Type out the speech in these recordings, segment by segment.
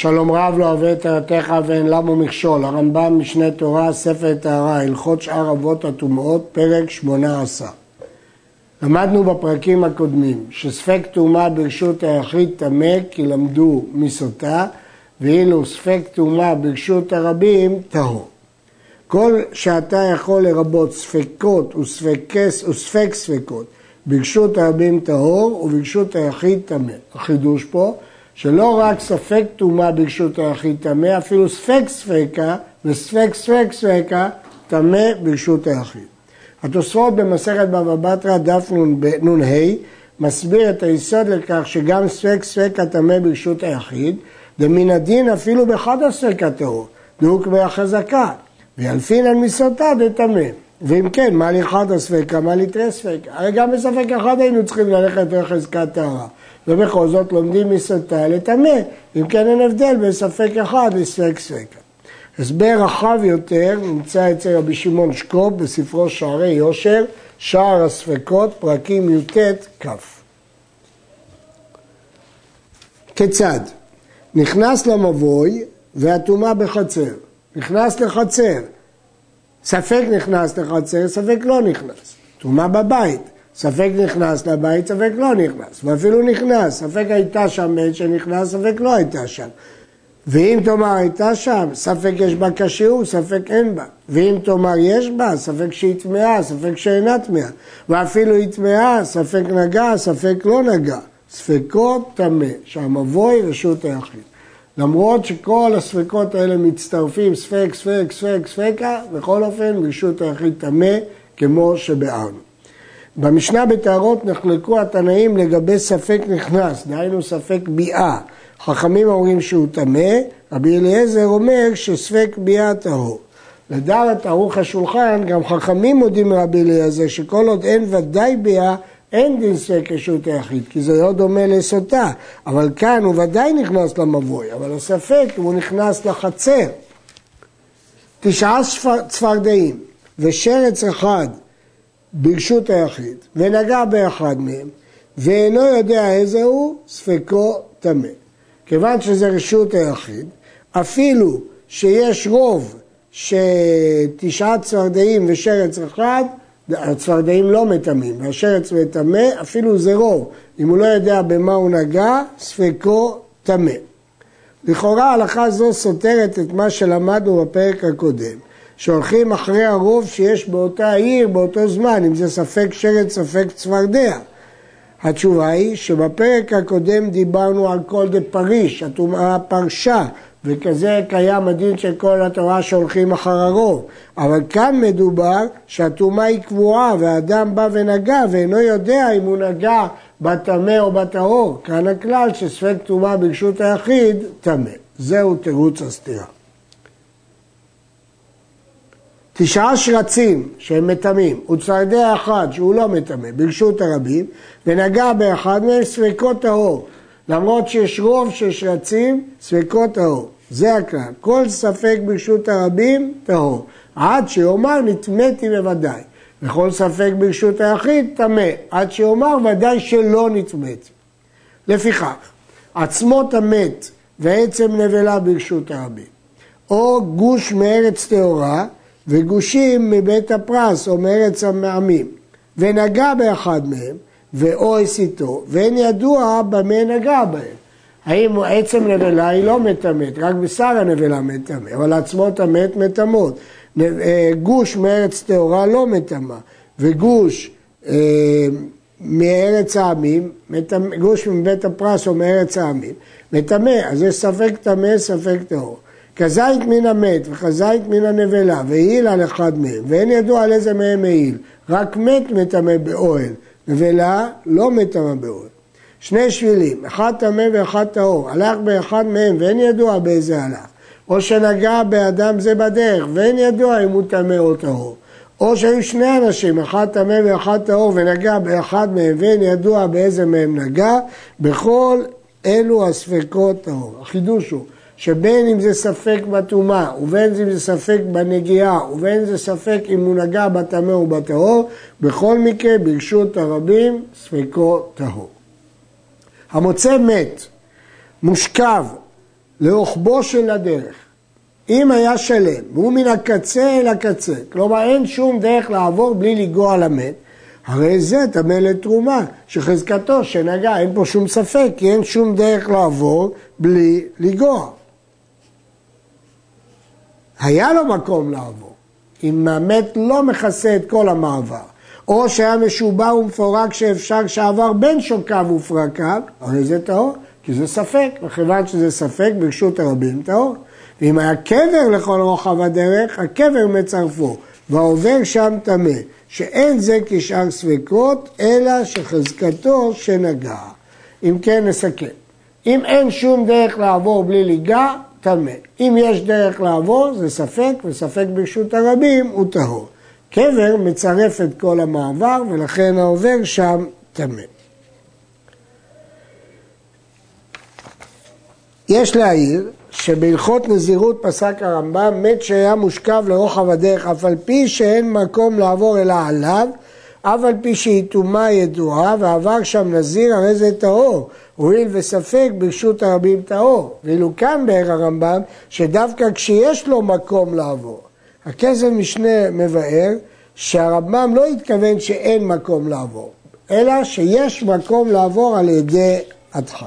שלום רב לא אוהב את תורתך ואין למו מכשול, הרמב"ם משנה תורה, ספר טהרה, הלכות שאר אבות הטומאות, פרק שמונה עשר. למדנו בפרקים הקודמים שספק טומאה ברשות היחיד טמא כי למדו מסוטה ואילו ספק טומאה ברשות הרבים טהור. כל שאתה יכול לרבות ספקות וספקס וספק ספקות ברשות הרבים טהור וברשות היחיד טמא. החידוש פה שלא רק ספק טומאה ברשות היחיד טמא, אפילו ספק ספקה וספק ספק ספקה טמא ברשות היחיד. התוספות במסכת בבא בתרא דף נ"ה מסביר את היסוד לכך שגם ספק ספקה טמא ברשות היחיד, ומן הדין אפילו באחד הספק הטהור, דהוק והחזקה, וילפינן מסוטה דטמא. ואם כן, מה לאחד הספקה, מה לתרי ספקה? הרי גם בספק אחד היינו צריכים ללכת לחזקת טהרה. ובכל זאת לומדים מסתה לטמא, אם כן אין הבדל בין ספק אחד לספק ספקה. הסבר רחב יותר נמצא אצל רבי שמעון שקופ בספרו שערי יושר, שער הספקות, פרקים י"ט כ. כיצד? נכנס למבוי והטומאה בחצר. נכנס לחצר. ספק נכנס לחצר, ספק לא נכנס. טומאה בבית. ספק נכנס לבית, ספק לא נכנס, ואפילו נכנס, ספק הייתה שם בעת שנכנס, ספק לא הייתה שם. ואם תאמר הייתה שם, ספק יש בה כשרות, ספק אין בה. ואם תאמר יש בה, ספק שהיא טמאה, ספק שאינה טמאה. ואפילו היא טמאה, ספק נגע, ספק לא נגע. ספקות טמא, שהמבוי רשות היחיד. למרות שכל הספקות האלה מצטרפים, ספק, ספק, ספק, ספקה, בכל אופן רשות היחיד טמא, כמו שבארנו. במשנה בטהרות נחלקו התנאים לגבי ספק נכנס, דהיינו ספק ביאה. חכמים אומרים שהוא טמא, רבי אליעזר אומר שספק ביאה טהור. לדעת ערוך השולחן, גם חכמים מודים רבי אליעזר שכל עוד אין ודאי ביאה, אין דין ספק רשות היחיד, כי זה לא דומה לסוטה. אבל כאן הוא ודאי נכנס למבוי, אבל הספק הוא נכנס לחצר. תשעה צפרדעים ושרץ אחד ברשות היחיד, ונגע באחד מהם, ואינו יודע איזה הוא, ספקו טמא. כיוון שזה רשות היחיד, אפילו שיש רוב שתשעה צפרדעים ושרץ אחד, הצפרדעים לא מטמאים, והשרץ מטמא, אפילו זה רוב. אם הוא לא יודע במה הוא נגע, ספקו טמא. לכאורה ההלכה זו סותרת את מה שלמדנו בפרק הקודם, שהולכים אחרי הרוב שיש באותה עיר באותו זמן, אם זה ספק שרץ, ספק צפרדע. התשובה היא שבפרק הקודם דיברנו על כל פריש, הטומאה פרשה, וכזה קיים הדין של כל התורה שהולכים אחר הרוב. אבל כאן מדובר שהטומאה היא קבועה והאדם בא ונגע ואינו יודע אם הוא נגע בטמא או בטהור. כאן הכלל שספק טומאה ברשות היחיד, טמא. זהו תירוץ הסתירה. תשעה שרצים שהם מטמאים, וצפרדע אחד שהוא לא מטמא, ברשות הרבים, ונגע באחד מהם ספקות טהור. למרות שיש רוב של שרצים, ספקות טהור. זה הכלל. כל ספק ברשות הרבים, טהור. עד שיאמר נטמאתי בוודאי. וכל ספק ברשות היחיד, טמא. עד שיאמר ודאי שלא נטמאתי. לפיכך, עצמות המת ועצם נבלה ברשות הרבים, או גוש מארץ טהורה, וגושים מבית הפרס או מארץ המעמים, ונגע באחד מהם, ואו הסיתו, ואין ידוע במה נגע בהם. האם עצם נבלה היא לא מטמאת, רק בשר הנבלה מטמא, אבל עצמות המת מטמאות. אה, גוש מארץ טהורה לא מטמא, וגוש אה, מארץ העמים, גוש מבית הפרס או מארץ העמים, מטמא, אז יש ספק טמא, ספק טהור. כזית מן המת וכזית מן הנבלה, והעיל על אחד מהם, ואין ידוע על איזה מהם העיל, רק מת מטמא באוהל, נבלה לא מטמא באוהל. שני שבילים, אחד טמא ואחד טהור, הלך באחד מהם ואין ידוע באיזה הלך, או שנגע באדם זה בדרך ואין ידוע אם הוא טמא או טהור, או שהיו שני אנשים, אחד טמא ואחד טהור ונגע באחד מהם ואין ידוע באיזה מהם נגע, בכל אלו הספקות טהור. החידוש הוא שבין אם זה ספק בטומאה, ובין אם זה ספק בנגיעה, ובין אם זה ספק אם הוא נגע בטמא או בטהור, בכל מקרה ברשות הרבים ספקו טהור. המוצא מת, מושכב לרוחבו של הדרך. אם היה שלם, והוא מן הקצה אל הקצה, כלומר אין שום דרך לעבור בלי לגוע למת, הרי זה טמא לתרומה, שחזקתו שנגע, אין פה שום ספק, כי אין שום דרך לעבור בלי לגוע. היה לו מקום לעבור, אם המת לא מכסה את כל המעבר, או שהיה משובע ומפורק שאפשר שעבר בין שוקיו ופרקיו, הרי זה טהור, כי זה ספק, וכיוון שזה ספק, ברשות הרבים טהור. ואם היה קבר לכל רוחב הדרך, הקבר מצרפו, והעובר שם טמא, שאין זה כשאר ספקות, אלא שחזקתו שנגע. אם כן, נסכם. אם אין שום דרך לעבור בלי ליגע, טמא. אם יש דרך לעבור, זה ספק, וספק ברשות הרבים הוא טהור. קבר מצרף את כל המעבר, ולכן העובר שם טמא. יש להעיר שבהלכות נזירות פסק הרמב"ם, מת שהיה מושכב לרוחב הדרך, אף על פי שאין מקום לעבור אלא עליו, אף על פי שהיא טומאה ידועה ועבר שם נזיר, הרי זה טהור, הואיל וספק ברשות הרבים טהור. ואילו כאן בער הרמב"ם, שדווקא כשיש לו מקום לעבור. הכסף משנה מבאר שהרמב"ם לא התכוון שאין מקום לעבור, אלא שיש מקום לעבור על ידי הדחק.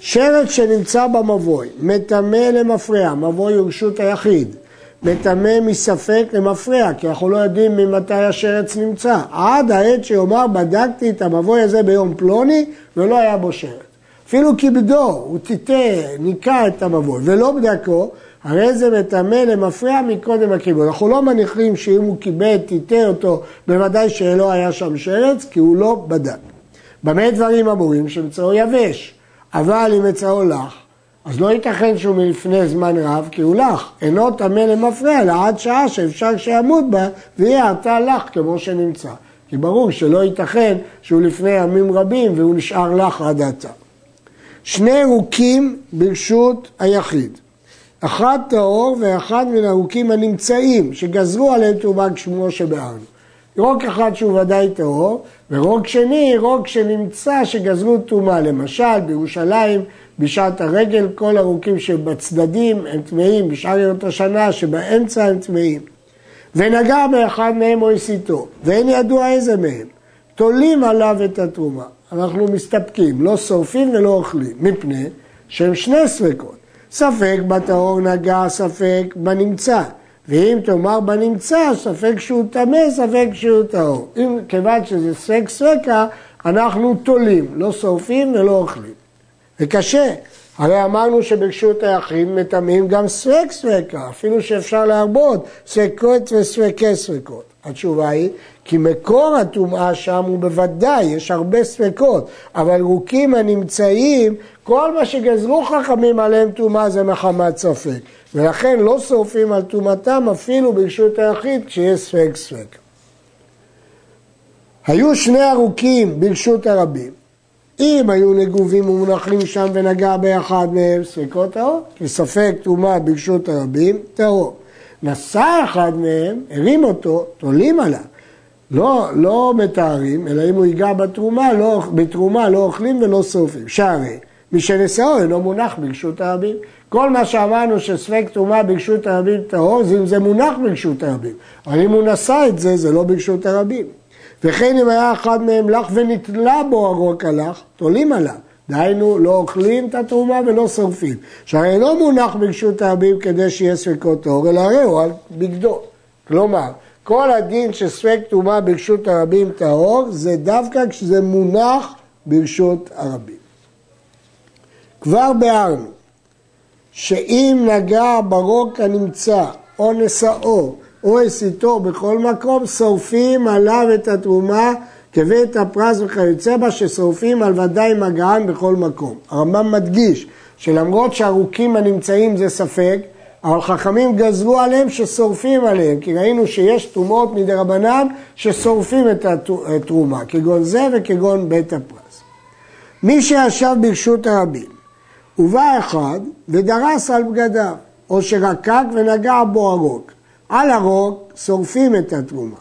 שרץ שנמצא במבוי, מטמא למפרע, מבוי הוא רשות היחיד, מטמא מספק למפרע, כי אנחנו לא יודעים ממתי השרץ נמצא, עד העת שיאמר בדקתי את המבוי הזה ביום פלוני ולא היה בו שרץ. אפילו כיבדו, הוא טיטא, ניקה את המבוי, ולא בדקו, הרי זה מטמא למפרע מקודם הכיבוד. אנחנו לא מניחים שאם הוא כיבד, טיטא אותו, בוודאי שלא היה שם שרץ, כי הוא לא בדק. במה דברים אמורים? שמצאו יבש. אבל אם מצאו לח, אז לא ייתכן שהוא מלפני זמן רב, כי הוא לח. אינו טמא למפרע, אלא עד שעה שאפשר שיעמוד בה, ויהיה עתה לח כמו שנמצא. כי ברור שלא ייתכן שהוא לפני ימים רבים והוא נשאר לח עד עתה. שני רוקים ברשות היחיד. אחד טהור ואחד מן הרוקים הנמצאים, שגזרו עליהם תרומה כשמו שבארנו. רוק אחד שהוא ודאי טהור, ורוק שני, רוק שנמצא שגזרו טומאה. למשל, בירושלים, בשעת הרגל, כל הרוקים שבצדדים הם טמאים, בשאר ימות השנה שבאמצע הם טמאים. ונגע באחד מהם או הסיתו, ואין ידוע איזה מהם. תולים עליו את התרומה. אנחנו מסתפקים, לא שורפים ולא אוכלים, מפני שהם שני ספקות. ספק בטהור נגע, ספק בנמצא. ואם תאמר בנמצא, ספק שהוא טמא, ספק שהוא טהור. אם כיוון שזה ספק ספקה, אנחנו תולים, לא שורפים ולא אוכלים. וקשה, הרי אמרנו שברשות היחיד מטמאים גם ספק ספקה, אפילו שאפשר להרבות ספקות וספקי ספקות. התשובה היא, כי מקור הטומאה שם הוא בוודאי, יש הרבה ספקות, אבל רוקים הנמצאים, כל מה שגזרו חכמים עליהם טומאה זה מחמת ספק. ולכן לא שורפים על טומאתם אפילו ברשות היחיד כשיש ספק ספק. היו שני ארוכים ברשות הרבים. אם היו נגובים ומונחים שם ונגע באחד מהם, ספקות טהור, כי ספק טומאה ברשות הרבים, טהור. נשא אחד מהם, הרים אותו, תולים עליו. לא, לא מתארים, אלא אם הוא ייגע בתרומה, לא, בתרומה לא אוכלים ולא שורפים. שהרי מי שנשאו אינו מונח ברשות הרבים. כל מה שאמרנו שספק טומאה ברשות הרבים טהור, זה אם זה מונח ברשות הרבים. אבל אם הוא נשא את זה, זה לא ברשות הרבים. וכן אם היה אחד מהם לך ונתלה בו הרוק הלך, תולים עליו. דהיינו, לא אוכלים את התרומה ולא שורפים. שהרי לא מונח ברשות הרבים כדי שיהיה ספקות טהור, אלא הרי הוא על בגדו. כלומר, כל הדין שספק טומאה ברשות הרבים טהור, זה דווקא כשזה מונח ברשות הרבים. כבר ביארנו שאם נגע ברוק הנמצא או נשאו או הסיתו בכל מקום, שורפים עליו את התרומה כבית הפרס וכיוצא בה, ששורפים על ודאי מגען בכל מקום. הרמב"ם מדגיש שלמרות שהרוקים הנמצאים זה ספק, אבל חכמים גזרו עליהם ששורפים עליהם, כי ראינו שיש טומאות מדי רבנן ששורפים את התרומה, כגון זה וכגון בית הפרס. מי שישב ברשות הרבים ובא אחד ודרס על בגדיו, או שרקק ונגע בו הרוק. על הרוק שורפים את התרומה,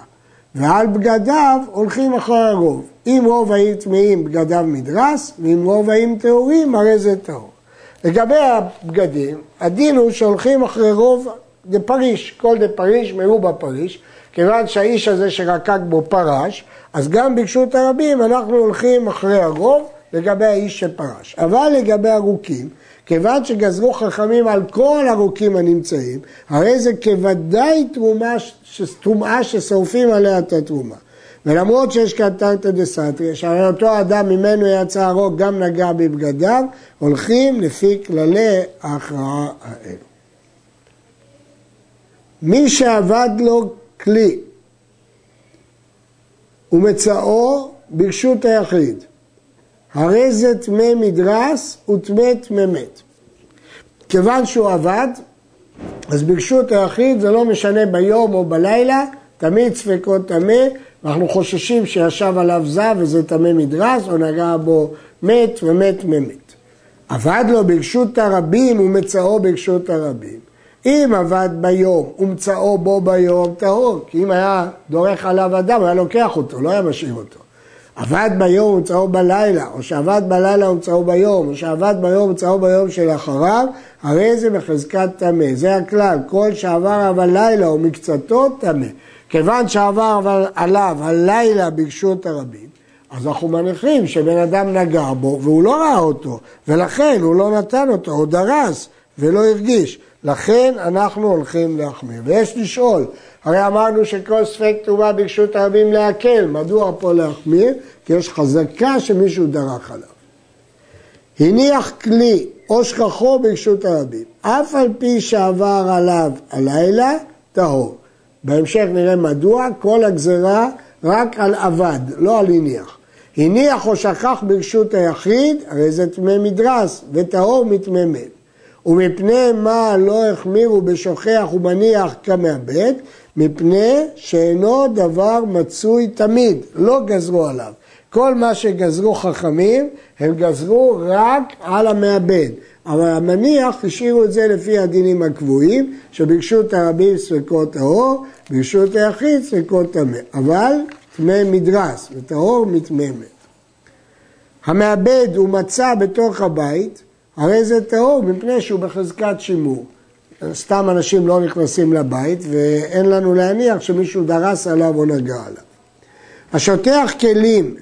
ועל בגדיו הולכים אחר הרוב. אם רוב האם טמאים בגדיו מדרס, ואם רוב האם טהורים, הרי זה טהור. לגבי הבגדים, הדין הוא שהולכים אחרי רוב דה פריש, כל דה פריש מרובה פריש, כיוון שהאיש הזה שרקק בו פרש, אז גם ברשות הרבים אנחנו הולכים אחרי הרוב לגבי האיש שפרש. אבל לגבי הרוקים, כיוון שגזרו חכמים על כל הרוקים הנמצאים, הרי זה כוודאי תרומה, טומאה ששורפים עליה את התרומה. ולמרות שיש כאן תרתא דסתרי, שהרי אותו אדם ממנו יצא הרוג גם נגע בבגדיו, הולכים לפי כללי ההכרעה האלו. מי שאבד לו כלי ומצאו ברשות היחיד, הרי זה טמא מדרס וטמא טמא מת. כיוון שהוא עבד, אז ברשות היחיד זה לא משנה ביום או בלילה, תמיד ספקות טמא, ואנחנו חוששים שישב עליו זב וזה טמא מדרס, או נגע בו מת ומת ממת. עבד לו ברשות הרבים ומצאו ברשות הרבים. אם עבד ביום ומצאו בו ביום טהור, כי אם היה דורך עליו אדם, היה לוקח אותו, לא היה משאיר אותו. עבד ביום ומצאו בלילה, או שעבד בלילה ומצאו ביום, או שעבד ביום ומצאו ביום שלאחריו, הרי זה בחזקת טמא. זה הכלל, כל שעבר אבל לילה ומקצתו טמא. כיוון שעבר עליו הלילה ברשות הרבים, אז אנחנו מניחים שבן אדם נגע בו והוא לא ראה אותו, ולכן הוא לא נתן אותו, הוא דרס ולא הרגיש. לכן אנחנו הולכים להחמיר. ויש לשאול, הרי אמרנו שכל ספק טומאה ברשות הרבים להקל, מדוע פה להחמיר? כי יש חזקה שמישהו דרך עליו. הניח כלי או שכחו ברשות הרבים, אף על פי שעבר עליו הלילה, טהור. בהמשך נראה מדוע כל הגזרה רק על אבד, לא על הניח. הניח או שכח ברשות היחיד, הרי זה טמא מדרס, וטהור מטמא מת. ומפני מה לא החמירו בשוכח ומניח כמאבד? מפני שאינו דבר מצוי תמיד, לא גזרו עליו. כל מה שגזרו חכמים, הם גזרו רק על המאבד. אבל המניח השאירו את זה לפי הדינים הקבועים, שברשות הרבים ספקות טהור, ברשות היחיד ספקות טמא. אבל טמא מדרס, וטהור מטמא מת. המאבד הוא מצא בתוך הבית, הרי זה טהור מפני שהוא בחזקת שימור. סתם אנשים לא נכנסים לבית ואין לנו להניח שמישהו דרס עליו או נגע עליו. השוטח כלים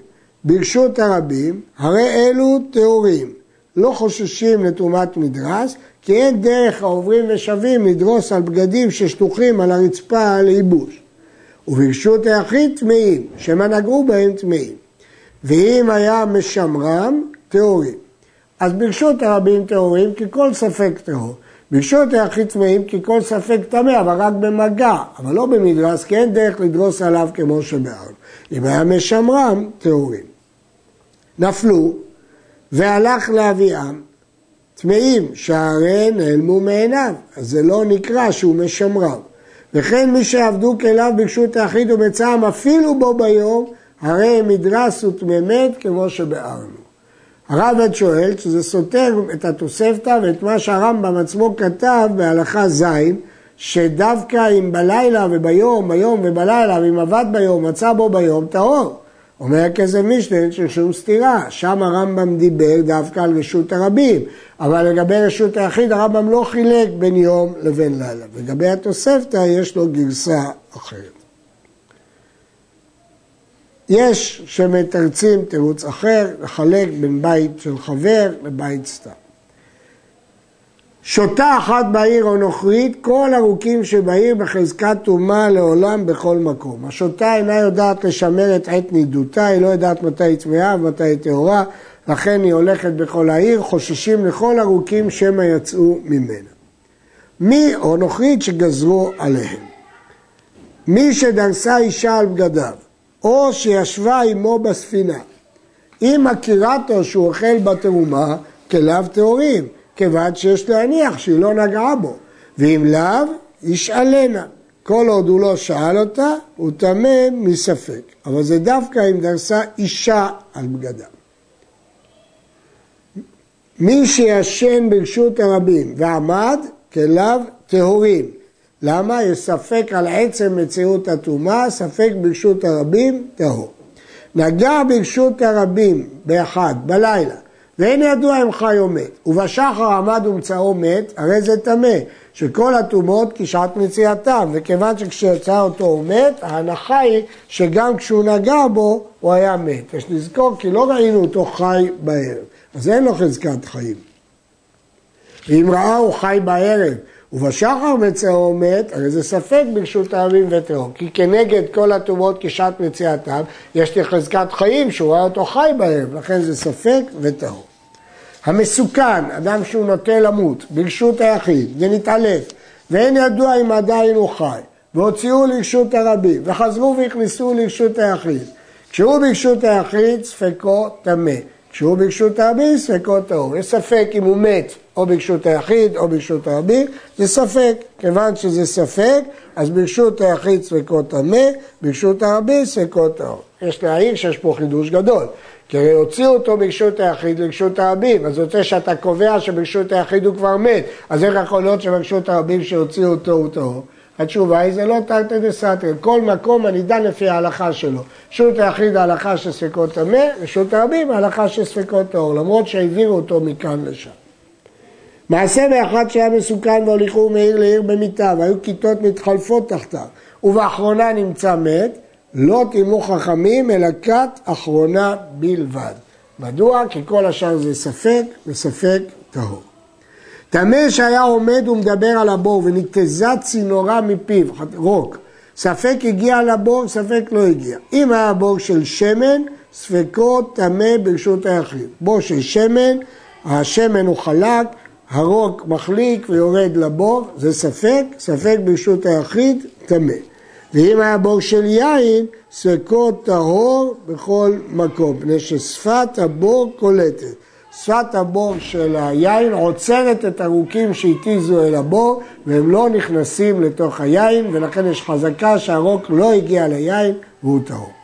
ברשות הרבים, הרי אלו טהורים, לא חוששים לטומאת מדרס, כי אין דרך העוברים ושבים לדרוס על בגדים ששטוחים על הרצפה לייבוש. וברשות היחיד טמאים, שמא נגעו בהם טמאים. ואם היה משמרם, טהורים. אז ברשות הרבים טהורים, כי כל ספק טהור. ברשות היחיד טמאים, כי כל ספק טמא, אבל רק במגע, אבל לא במדרס, כי אין דרך לדרוס עליו כמו שבארנו. אם היה משמרם, טהורים. נפלו, והלך לאביעם, טמאים, שהרי נעלמו מעיניו, אז זה לא נקרא שהוא משמרם. וכן מי שעבדו כליו ברשות היחיד ומצאם אפילו בו ביום, הרי מדרס וטמא כמו שבארנו. הרב שואל שזה סותר את התוספתא ואת מה שהרמב"ם עצמו כתב בהלכה ז', שדווקא אם בלילה וביום, ביום ובלילה, ואם עבד ביום, מצא בו ביום, טהור. אומר הכסף של שום סתירה, שם הרמב"ם דיבר דווקא על רשות הרבים, אבל לגבי רשות היחיד הרמב"ם לא חילק בין יום לבין לילה. לגבי התוספתא יש לו גרסה אחרת. יש שמתרצים תירוץ אחר, לחלק בין בית של חבר לבית סתם. שותה אחת בעיר או נוכרית, כל הרוקים שבעיר בחזקת טומאה לעולם בכל מקום. השותה אינה יודעת לשמר את עת נידותה, היא לא יודעת מתי היא טמאה ומתי היא טהורה, לכן היא הולכת בכל העיר, חוששים לכל הרוקים שמא יצאו ממנה. מי או נוכרית שגזרו עליהם. מי שדרסה אישה על בגדיו, או שישבה עמו בספינה. אם מכירתו שהוא אוכל בתרומה, כליו טהורים. כיוון שיש להניח שהיא לא נגעה בו, ואם לאו, ישאלנה. כל עוד הוא לא שאל אותה, הוא טמא מספק. אבל זה דווקא אם דרסה אישה על בגדה. מי שישן ברשות הרבים ועמד, כליו טהורים. למה? יש ספק על עצם מציאות הטומאה, ספק ברשות הרבים, טהור. נגע ברשות הרבים באחד, בלילה, ואין ידוע אם חי או מת. ובשחר עמד ומצאו מת, הרי זה טמא, שכל הטומאות כשעת מציאתם, וכיוון שכשיצא אותו הוא מת, ההנחה היא שגם כשהוא נגע בו הוא היה מת. יש לזכור כי לא ראינו אותו חי בערב, אז אין לו חזקת חיים. ואם ראה הוא חי בערב ובשחר מצאו מת, הרי זה ספק ברשות העמים וטרור. כי כנגד כל הטומאות כשעת מציאתם, יש לי חזקת חיים שהוא ראה אותו חי בערב, לכן זה ספק וטהור. המסוכן, אדם שהוא נוטה למות, ברשות היחיד, ונתעלף, ואין ידוע אם עדיין הוא חי, והוציאו לרשות הרבים, וחזרו והכניסו לרשות היחיד. כשהוא ברשות היחיד, ספקו טמא. כשהוא ברשות הרבים, ספקו טהור. יש ספק אם הוא מת או ברשות היחיד או ברשות הרבים, זה ספק. כיוון שזה ספק, אז ברשות היחיד ספקו טמא, ברשות הרבים ספקו טהור. יש להעיר שיש פה חידוש גדול. כי הרי הוציאו אותו ברשות היחיד לרשות הרבים, אז יוצא שאתה קובע שברשות היחיד הוא כבר מת, אז איך יכול להיות שברשות הרבים שהוציאו אותו הוא טהור? התשובה היא זה לא תרתי דסתרי, כל מקום אני דן לפי ההלכה שלו. רשות היחיד ההלכה של ספקות טמא, רשות הרבים ההלכה של ספקות טהור, למרות שהעבירו אותו מכאן לשם. מעשה באחד שהיה מסוכן והוליכו מעיר לעיר במיטה, והיו כיתות מתחלפות תחתיו, ובאחרונה נמצא מת, לא תימו חכמים אלא כת אחרונה בלבד. מדוע? כי כל השאר זה ספק וספק טהור. טמא שהיה עומד ומדבר על הבור וניתזה צינורה מפיו, רוק, ספק הגיע לבור, ספק לא הגיע. אם היה בור של שמן, ספקו טמא ברשות היחיד. בור של שמן, השמן הוא חלק, הרוק מחליק ויורד לבור, זה ספק, ספק ברשות היחיד, טמא. ואם היה בור של יין, ספקו טהור בכל מקום, מפני ששפת הבור קולטת. שפת הבור של היין עוצרת את הרוקים שהתיזו אל הבור והם לא נכנסים לתוך היין ולכן יש חזקה שהרוק לא הגיע ליין והוא טהור.